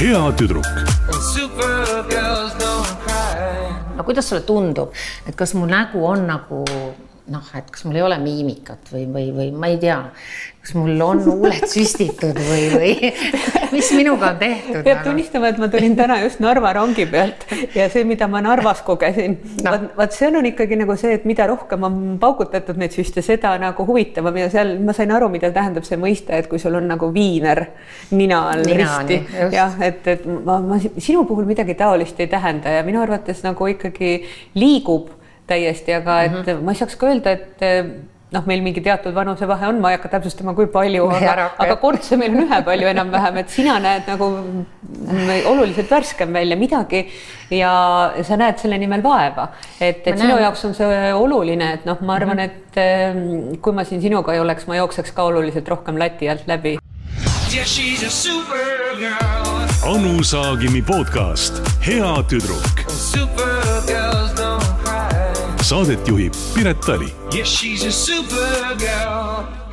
hea tüdruk. No kuidas sulle tundub, et kas mu nägu on nagu noh, et kas mul ei ole miimikat või, või, või ma ei tea, kas mul on huuled süstitud või, või mis minuga on tehtud? peab tunnistama, et ma tulin täna just Narva rongi pealt ja see, mida ma Narvas kogesin no., vot seal on ikkagi nagu see, et mida rohkem on paugutatud neid süste, seda nagu huvitavam ja seal ma sain aru, mida tähendab see mõiste, et kui sul on nagu viiner nina all Nina risti, jah, et, et ma, ma sinu puhul midagi taolist ei tähenda ja minu arvates nagu ikkagi liigub täiesti, aga et mm -hmm. ma ei saaks ka öelda, et noh, meil mingi teatud vanusevahe on, ma ei hakka täpsustama, kui palju, Ära aga, aga kortse meil on ühepalju enam-vähem, et sina näed nagu oluliselt värskem välja midagi ja sa näed selle nimel vaeva, et, et Ma sinu näen. jaoks on see oluline, et noh, ma arvan, et eh, kui ma siin sinuga ei oleks, ma jookseks ka oluliselt rohkem lati alt läbi. Anu Saagimi podcast Hea tüdruk. Cry. Saadet juhib Piret Tali Yeah, she's a supergirl.